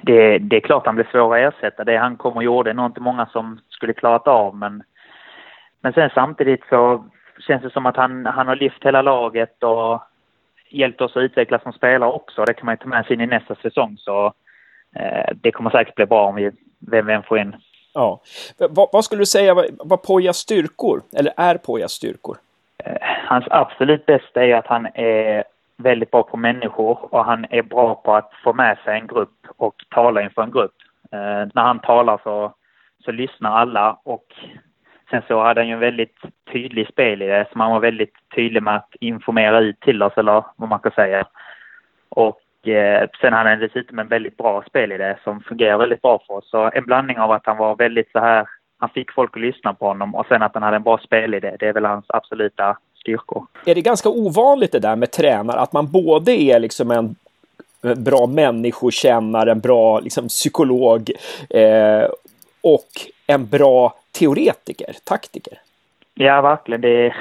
Det, det är klart han blir svår att ersätta. Det han kom och gjorde är nog inte många som skulle klarat av, men, men sen samtidigt så känns det som att han, han har lyft hela laget och hjälpt oss att utvecklas som spelare också. Det kan man ju ta med sig in i nästa säsong, så eh, det kommer säkert bli bra om vi vem, vem får in. Ja. Vad, vad skulle du säga var Pojas styrkor, eller är Pojas styrkor? Eh, hans absolut bästa är att han är väldigt bra på människor och han är bra på att få med sig en grupp och tala inför en grupp. Eh, när han talar så, så lyssnar alla och sen så hade han ju en väldigt tydlig spelidé som han var väldigt tydlig med att informera ut till oss eller vad man kan säga. Och eh, sen hade han dessutom en väldigt bra spelidé som fungerar väldigt bra för oss. Så en blandning av att han var väldigt så här han fick folk att lyssna på honom och sen att han hade en bra spelidé. Det är väl hans absoluta styrkor. Är det ganska ovanligt det där med tränare att man både är liksom en bra människokännare, en bra liksom, psykolog eh, och en bra teoretiker, taktiker? Ja, verkligen. Det,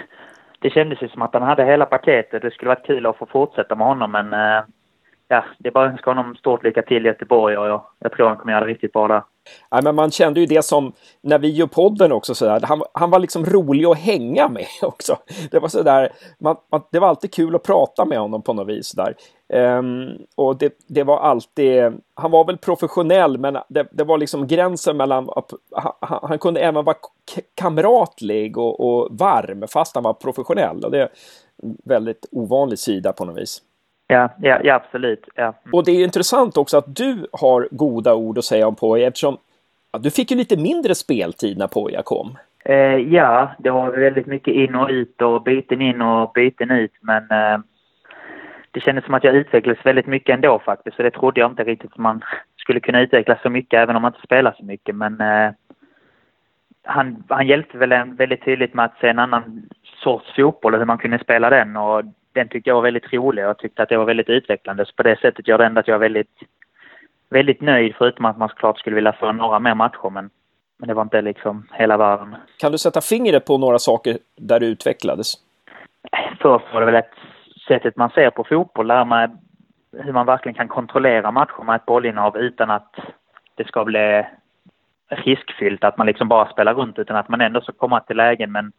det kändes ju som att han hade hela paketet. Det skulle varit kul att få fortsätta med honom, men eh, ja, det är bara att önska honom stort lycka till i Göteborg och jag, jag tror han kommer göra det riktigt bra där. Ja, men man kände ju det som när vi gör podden också sådär. Han, han var liksom rolig att hänga med också. Det var sådär. Man, man, det var alltid kul att prata med honom på något vis där. Um, och det, det var alltid. Han var väl professionell, men det, det var liksom gränsen mellan. Han, han kunde även vara kamratlig och, och varm fast han var professionell och det är en väldigt ovanlig sida på något vis. Ja, ja, ja absolut. Ja. Och det är intressant också att du har goda ord att säga om Poy eftersom Du fick ju lite mindre speltid när Poja kom. Eh, ja, det var väldigt mycket in och ut och byten in och byten ut. Men eh, det kändes som att jag utvecklades väldigt mycket ändå faktiskt. Så det trodde jag inte riktigt att man skulle kunna utvecklas så mycket även om man inte spelar så mycket. Men eh, han, han hjälpte väl en väldigt tydligt med att se en annan sorts fotboll och hur man kunde spela den. Och den tyckte jag var väldigt rolig och jag tyckte att det var väldigt utvecklande. Så på det sättet gör det ändå att jag är väldigt, väldigt nöjd förutom att man såklart skulle vilja få några mer matcher. Men, men det var inte liksom hela världen. Kan du sätta fingret på några saker där du utvecklades? Först var det väl ett sättet man ser på fotboll där man hur man verkligen kan kontrollera matcher med ett bollinnehav utan att det ska bli riskfyllt, att man liksom bara spelar runt utan att man ändå ska komma till lägen men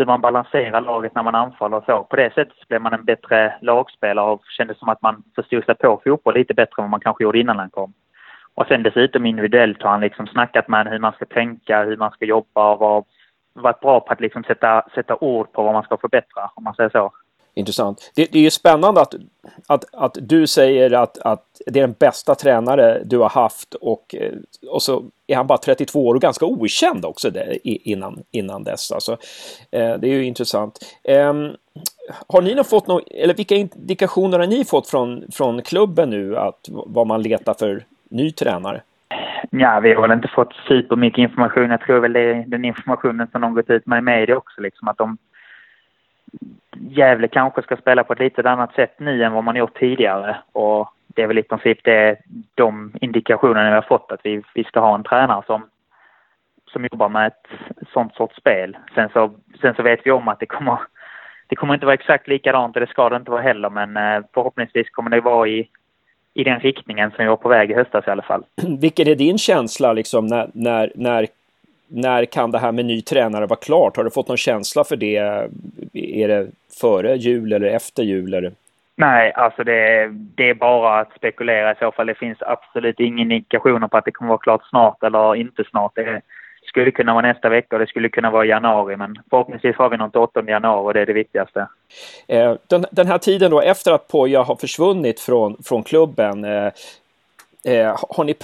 hur man balanserar laget när man anfaller och så. På det sättet blev man en bättre lagspelare och kändes som att man förstod sig på fotboll lite bättre än vad man kanske gjorde innan han kom. Och sen dessutom individuellt har han liksom snackat med hur man ska tänka, hur man ska jobba och varit bra på att liksom sätta, sätta ord på vad man ska förbättra, om man säger så. Intressant. Det, det, är ju spännande att, att, att du säger att, att det är den bästa tränare du har haft och, eh, och så är han bara 32 år och ganska okänd också där, innan, innan dess. Alltså, eh, det är ju intressant. Eh, har ni fått någon, eller vilka indikationer har ni fått från, från klubben nu att vad man letar för ny tränare? Ja, vi har väl inte fått supermycket information. Jag tror väl det är den informationen som de gått ut med i media också, liksom att de Gävle kanske ska spela på ett lite annat sätt nu än vad man gjort tidigare. Och det är väl i princip det, de indikationerna vi har fått att vi, vi ska ha en tränare som, som jobbar med ett sånt sorts spel. Sen så, sen så vet vi om att det kommer, det kommer inte vara exakt likadant och det ska det inte vara heller men eh, förhoppningsvis kommer det vara i, i den riktningen som vi var på väg i höstas i alla fall. Vilken är din känsla liksom när, när, när när kan det här med ny tränare vara klart? Har du fått någon känsla för det? Är det före jul eller efter jul? Eller? Nej, alltså det, det är bara att spekulera i så fall. Det finns absolut ingen indikationer på att det kommer vara klart snart eller inte snart. Det skulle kunna vara nästa vecka och det skulle kunna vara i januari. Men förhoppningsvis har vi något 8 januari och det är det viktigaste. Eh, den, den här tiden då efter att Poja har försvunnit från, från klubben. Eh, har, ni,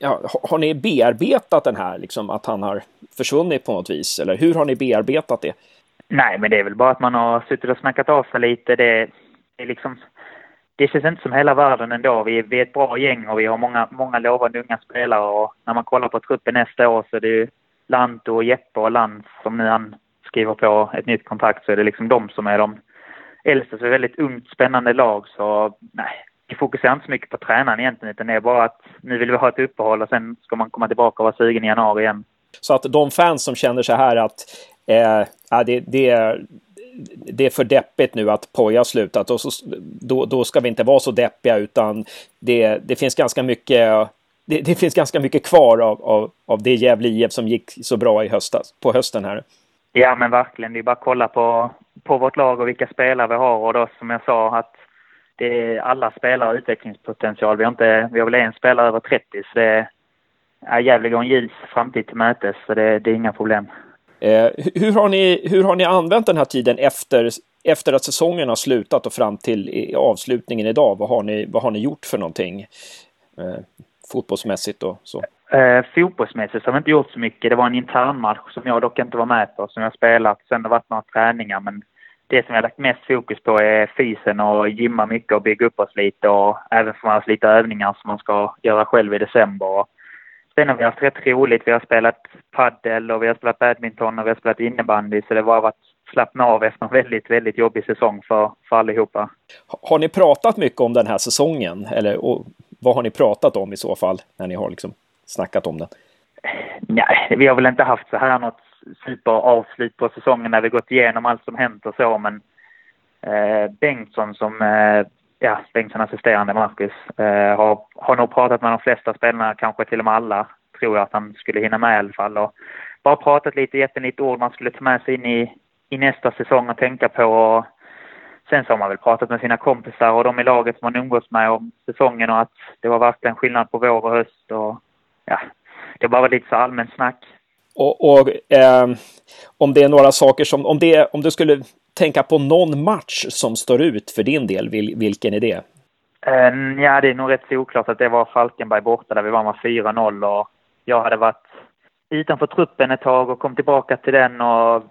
ja, har ni bearbetat den här, liksom, att han har försvunnit på något vis? Eller hur har ni bearbetat det? Nej, men det är väl bara att man har suttit och snackat av sig lite. Det, det, är liksom, det känns inte som hela världen ändå. Vi, vi är ett bra gäng och vi har många, många lovande unga spelare. Och när man kollar på truppen nästa år så är det ju Lanto, och Jeppe och Lantz som nu han skriver på ett nytt kontrakt så är det liksom de som är de äldsta. Så det är ett väldigt ungt, spännande lag. Så nej, fokuserar inte så mycket på tränaren egentligen utan det är bara att nu vill vi ha ett uppehåll och sen ska man komma tillbaka och vara sugen i januari igen. Så att de fans som känner så här att eh, det, det, är, det är för deppigt nu att Poja har slutat och så, då, då ska vi inte vara så deppiga utan det, det finns ganska mycket det, det, finns ganska mycket kvar av, av, av det Gävle IF som gick så bra i höstas, på hösten här. Ja men verkligen, det är bara att kolla på, på vårt lag och vilka spelare vi har och då som jag sa att det alla spelare har utvecklingspotential. Vi har, inte, vi har väl en spelare över 30 så det är Gävle går en ljus framtid till mötes så det, det är inga problem. Eh, hur, har ni, hur har ni använt den här tiden efter, efter att säsongen har slutat och fram till avslutningen idag? Vad har ni, vad har ni gjort för någonting eh, fotbollsmässigt och så? Eh, fotbollsmässigt har vi inte gjort så mycket. Det var en internmatch som jag dock inte var med på som jag spelat. Sen har det varit några träningar men det som jag lagt mest fokus på är fysen och gymma mycket och bygga upp oss lite och även få med oss lite övningar som man ska göra själv i december. Sen har vi haft rätt roligt. Vi har spelat paddel och vi har spelat badminton och vi har spelat innebandy så det var att slappna av efter en väldigt, väldigt jobbig säsong för, för allihopa. Har ni pratat mycket om den här säsongen? Eller vad har ni pratat om i så fall när ni har liksom snackat om den? Nej, vi har väl inte haft så här något superavslut på säsongen när vi gått igenom allt som hänt och så men eh, Bengtsson som, eh, ja Bengtsson assisterande Marcus, eh, har, har nog pratat med de flesta spelarna, kanske till och med alla, tror jag att han skulle hinna med i alla fall och bara pratat lite, gett en lite ord man skulle ta med sig in i, i nästa säsong och tänka på och Sen så har man väl pratat med sina kompisar och de i laget som man umgås med om säsongen och att det var verkligen skillnad på vår och höst och ja, det har bara varit lite så allmänt snack. Och, och eh, om det är några saker som, om, det, om du skulle tänka på någon match som står ut för din del, vil, vilken är det? Uh, ja, det är nog rätt oklart att det var Falkenberg borta där vi var med 4-0 och jag hade varit utanför truppen ett tag och kom tillbaka till den och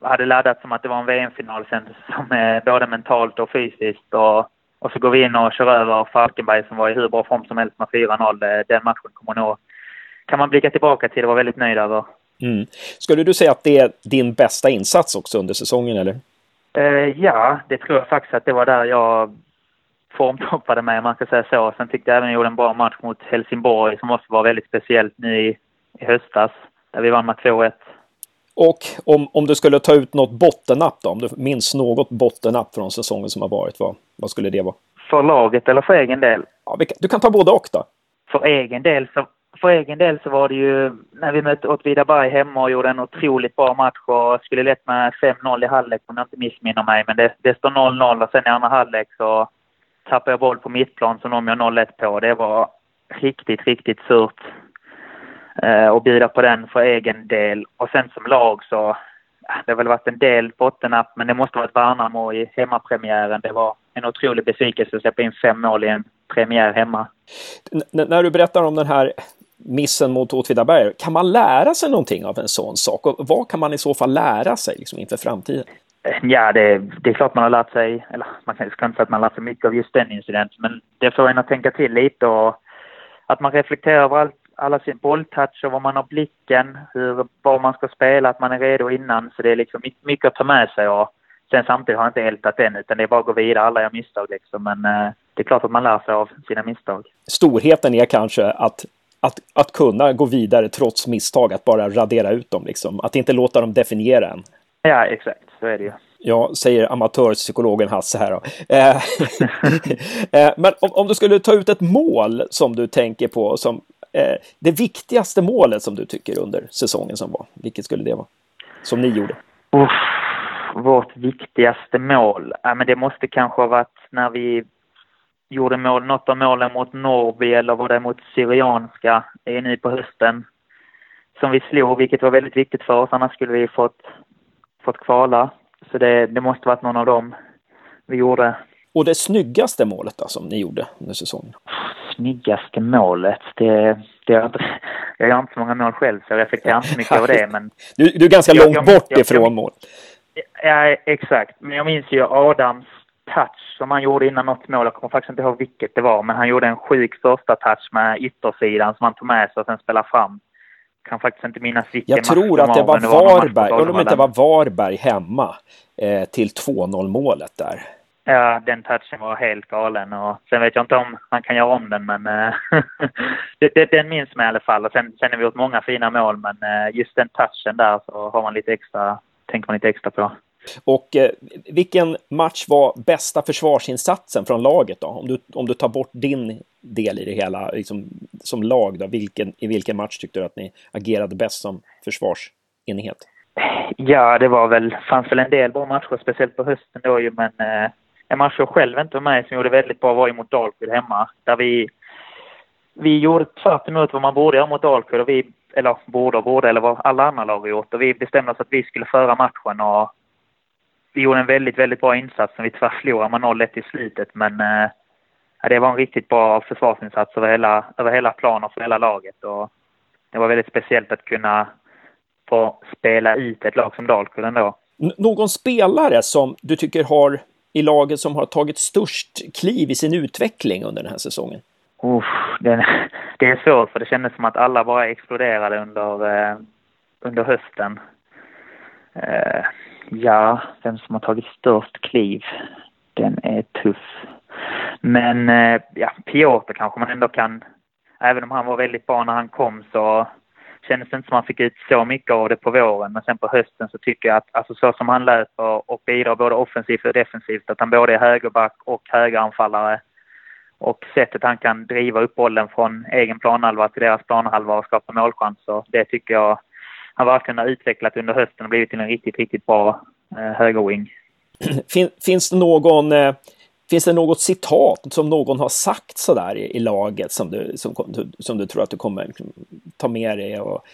hade laddat som att det var en VM-final sen, som är både mentalt och fysiskt. Och, och så går vi in och kör över Falkenberg som var i hur bra form som helst med 4-0. Eh, den matchen kommer nog, kan man blicka tillbaka till och vara väldigt nöjd över. Mm. Skulle du säga att det är din bästa insats också under säsongen eller? Eh, ja, det tror jag faktiskt att det var där jag formtoppade mig om man ska säga så. Sen tyckte jag även jag gjorde en bra match mot Helsingborg som också var väldigt speciellt nu i, i höstas. Där vi vann med 2-1. Och om, om du skulle ta ut något bottennapp då? Om du minns något bottennapp från säsongen som har varit, vad, vad skulle det vara? För laget eller för egen del? Ja, du kan ta både och då. För egen del så, för egen del så var det ju när vi mötte Åtvidaberg hemma och gjorde en otroligt bra match och skulle lätt med 5-0 i halvlek om jag inte missminner mig. Men det, det står 0-0 och sen i andra halvlek så tappade jag boll på mittplan som de gör 0-1 på. Det var riktigt, riktigt surt eh, att bjuda på den för egen del. Och sen som lag så, det har väl varit en del bottennapp, men det måste ha varit Värnamo i hemmapremiären. Det var en otrolig besvikelse att släppa in fem mål i en premiär hemma. N när du berättar om den här missen mot Åtvidaberg, kan man lära sig någonting av en sån sak? Och vad kan man i så fall lära sig liksom, inför framtiden? Ja, det, det är klart man har lärt sig, eller man kan, inte säga att man har lärt sig mycket av just den incidenten, men det får en att tänka till lite och att man reflekterar över allt alla sin bolltouch och var man har blicken, hur, var man ska spela, att man är redo innan. Så det är liksom mycket att ta med sig och sen samtidigt har jag inte ältat den utan det är bara att gå vidare. Alla gör misstag liksom. Men eh, det är klart att man lär sig av sina misstag. Storheten är kanske att att, att kunna gå vidare trots misstag, att bara radera ut dem liksom. Att inte låta dem definiera en. Ja, exakt. Så är det ju. Ja, säger amatörpsykologen Hasse här då. Eh, eh, men om, om, du skulle ta ut ett mål som du tänker på som eh, det viktigaste målet som du tycker under säsongen som var, vilket skulle det vara? Som ni gjorde? Uff, vårt viktigaste mål? Ja, men det måste kanske ha varit när vi gjorde mål, något av målen mot Norrby eller var det mot Syrianska nu på hösten som vi slog, vilket var väldigt viktigt för oss. Annars skulle vi fått, fått kvala. Så det, det måste varit någon av dem vi gjorde. Och det snyggaste målet då, som ni gjorde under säsongen? Snyggaste målet? Det, det jag, inte, jag gör inte så många mål själv så jag reflekterar inte mycket över det. Men du, du är ganska jag, långt jag, bort jag, ifrån mål. Ja, exakt. Men jag minns ju Adams touch som han gjorde innan något mål. Jag kommer faktiskt inte ihåg vilket det var, men han gjorde en sjuk första touch med yttersidan som han tog med sig och sen spelade fram. Kan faktiskt inte minnas vilken Jag tror att det var, det var Varberg, om det inte var Varberg hemma eh, till 2-0 målet där. Ja, den touchen var helt galen och sen vet jag inte om han kan göra om den men eh, den minns man i alla fall och sen, sen har vi gjort många fina mål men eh, just den touchen där så har man lite extra, tänker man lite extra på. Och eh, vilken match var bästa försvarsinsatsen från laget då? Om du, om du tar bort din del i det hela liksom, som lag då, vilken, i vilken match tyckte du att ni agerade bäst som försvarsenhet? Ja, det var väl, fanns väl en del bra matcher, speciellt på hösten då ju, men eh, en match jag själv inte var med som gjorde väldigt bra var ju mot Dalkurd hemma, där vi vi gjorde tvärt emot vad man borde göra mot Dalkurd och vi, eller borde och borde, eller vad alla andra lag har gjort. Och vi bestämde oss att vi skulle föra matchen och vi gjorde en väldigt, väldigt bra insats som vi tyvärr förlorade med 0-1 i slutet. Men eh, det var en riktigt bra försvarsinsats över hela, över hela planen för hela laget. Och det var väldigt speciellt att kunna få spela ut ett lag som Dalkurd ändå. Någon spelare som du tycker har i laget som har tagit störst kliv i sin utveckling under den här säsongen? Uff, det, det är svårt för det kändes som att alla bara exploderade under, eh, under hösten. Eh, Ja, vem som har tagit störst kliv, den är tuff. Men eh, ja, Piotr kanske man ändå kan, även om han var väldigt bra när han kom så kändes det inte som han fick ut så mycket av det på våren. Men sen på hösten så tycker jag att alltså så som han löper och bidrar både offensivt och defensivt, att han både är högerback och högeranfallare och sättet han kan driva upp bollen från egen planhalva till deras planhalva och skapa målchanser, det tycker jag han verkligen har utvecklat under hösten och blivit till en riktigt, riktigt bra eh, högerwing. Fin, finns det någon eh, Finns det något citat som någon har sagt sådär i, i laget som du, som, som du tror att du kommer ta med dig och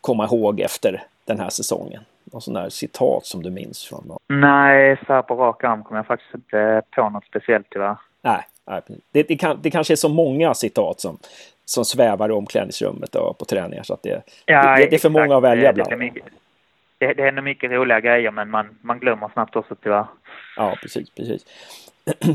komma ihåg efter den här säsongen? Någon sån där citat som du minns från någon? Nej, så här på rak arm kommer jag faktiskt inte på något speciellt tyvärr. Nej, nej. Det, det, kan, det kanske är så många citat som, som svävar i omklädningsrummet och på träningar. Så att det, ja, det, det, är för många att välja ibland. Det, det, det händer mycket roliga grejer men man, man glömmer snabbt också tyvärr. Ja, precis, precis.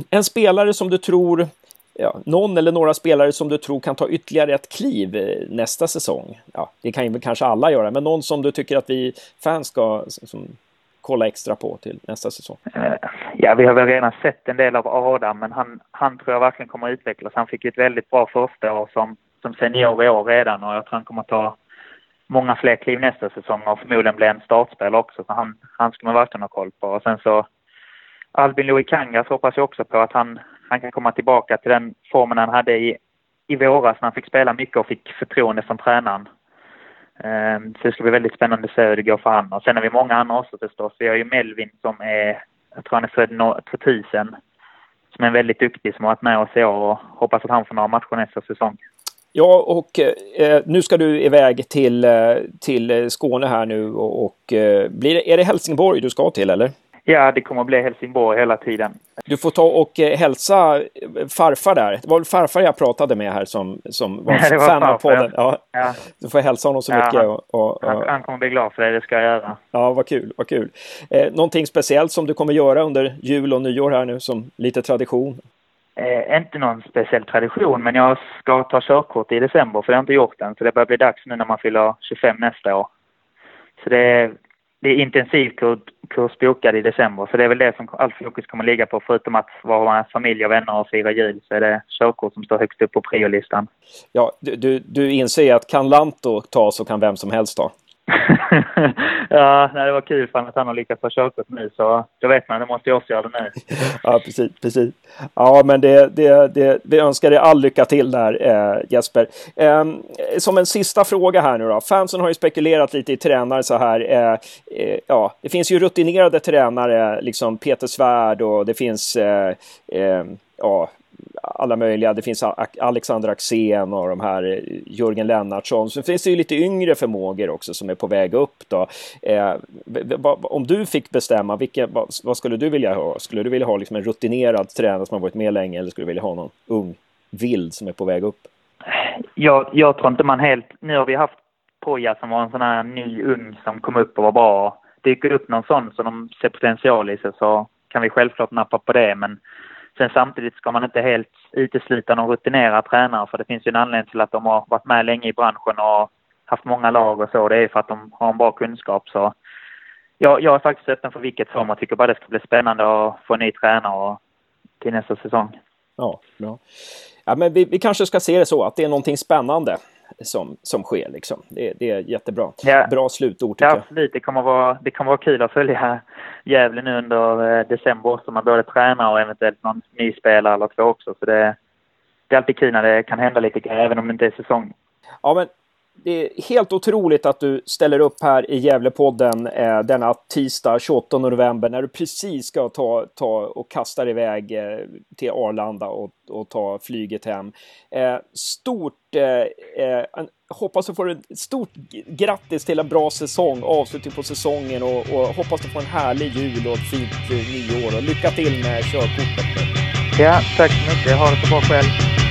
En spelare som du tror ja, någon eller några spelare som du tror kan ta ytterligare ett kliv eh, nästa säsong? Ja, det kan ju kanske alla göra, men någon som du tycker att vi fans ska som, kolla extra på till nästa säsong? Eh, ja, vi har väl redan sett en del av Adam, men han, han tror jag verkligen kommer att utvecklas. Han fick ju ett väldigt bra första år som, som senior i år redan och jag tror han kommer att ta många fler kliv nästa säsong och förmodligen bli en startspelare också. Så han, han ska man verkligen ha koll på. Och sen så Albin Louis Kangas hoppas jag också på att han, han kan komma tillbaka till den formen han hade i, i våras när han fick spela mycket och fick förtroende från tränaren. Um, så det ska bli väldigt spännande att se hur det går för honom. Och sen har vi många andra också förstås. Vi har ju Melvin som är, jag tror han är född 2000, som är väldigt duktig, som har varit med oss i år och hoppas att han får några matcher nästa säsong. Ja, och eh, nu ska du iväg till, eh, till Skåne här nu och, och eh, blir är det Helsingborg du ska till eller? Ja, det kommer att bli Helsingborg hela tiden. Du får ta och eh, hälsa farfar där. Det var väl farfar jag pratade med här som, som var, ja, var fan av podden. Ja. ja. Du får hälsa honom så ja, mycket. Och, och, och... Han, han, kommer bli glad för det, det ska jag göra. Ja, vad kul, vad kul. Eh, någonting speciellt som du kommer göra under jul och nyår här nu som lite tradition? Eh, inte någon speciell tradition, men jag ska ta körkort i december för det har inte gjort än. Så det börjar bli dags nu när man fyller 25 nästa år. Så det det är intensivkurs bokad i december, så det är väl det som allt fokus kommer ligga på. Förutom att vara med familj och vänner och fira jul så är det körkort som står högst upp på priolistan. Ja, du, du, du inser att kan Lanto ta så kan vem som helst ta? ja, nej, det var kul för att han har lyckats få körkort nu så då vet man, det måste jag också göra det nu. ja, precis, precis. Ja, men det, det, det, vi önskar dig all lycka till där eh, Jesper. Eh, som en sista fråga här nu då. Fansen har ju spekulerat lite i tränare så här. Eh, eh ja, det finns ju rutinerade tränare, liksom Peter Svärd och det finns eh, eh, ja, alla möjliga. Det finns Alexander Axén och de här Jörgen Lennartsson. Sen finns det ju lite yngre förmågor också som är på väg upp då. Eh, om du fick bestämma, vilka, vad, vad, skulle du vilja ha? Skulle du vilja ha liksom en rutinerad tränare som har varit med länge eller skulle du vilja ha någon ung vild som är på väg upp? Jag, jag tror inte man helt... Nu har vi haft Poja som var en sån här ny ung som kom upp och var bra. Dyker upp någon sån som de ser potential i sig så kan vi självklart nappa på det men Sen samtidigt ska man inte helt utesluta någon rutinerad tränare för det finns ju en anledning till att de har varit med länge i branschen och haft många lag och så. Det är för att de har en bra kunskap. Så jag, jag är faktiskt öppen för vilket som. och tycker bara det ska bli spännande att få en ny tränare till nästa säsong. Ja, bra. Ja, men vi, vi kanske ska se det så att det är någonting spännande som, som sker. Liksom. Det, det är jättebra. Ja. Bra slutord tycker ja, absolut. Det kommer, vara, det kommer vara kul att följa Gävle nu under eh, december som man både tränar och eventuellt någon ny spelare eller två också. Så det, det är alltid kul när det kan hända lite grejer även om det inte är säsong. Ja, men det är helt otroligt att du ställer upp här i Gävlepodden eh, denna tisdag 28 november när du precis ska ta, ta och kasta dig iväg eh, till Arlanda och, och ta flyget hem. Eh, stort, eh, eh hoppas du får ett stort grattis till en bra säsong, avslutning på säsongen och, och hoppas du får en härlig jul och ett fint eh, nyår och lycka till med körkortet. Ja, tack så mycket. Ha det så bra själv.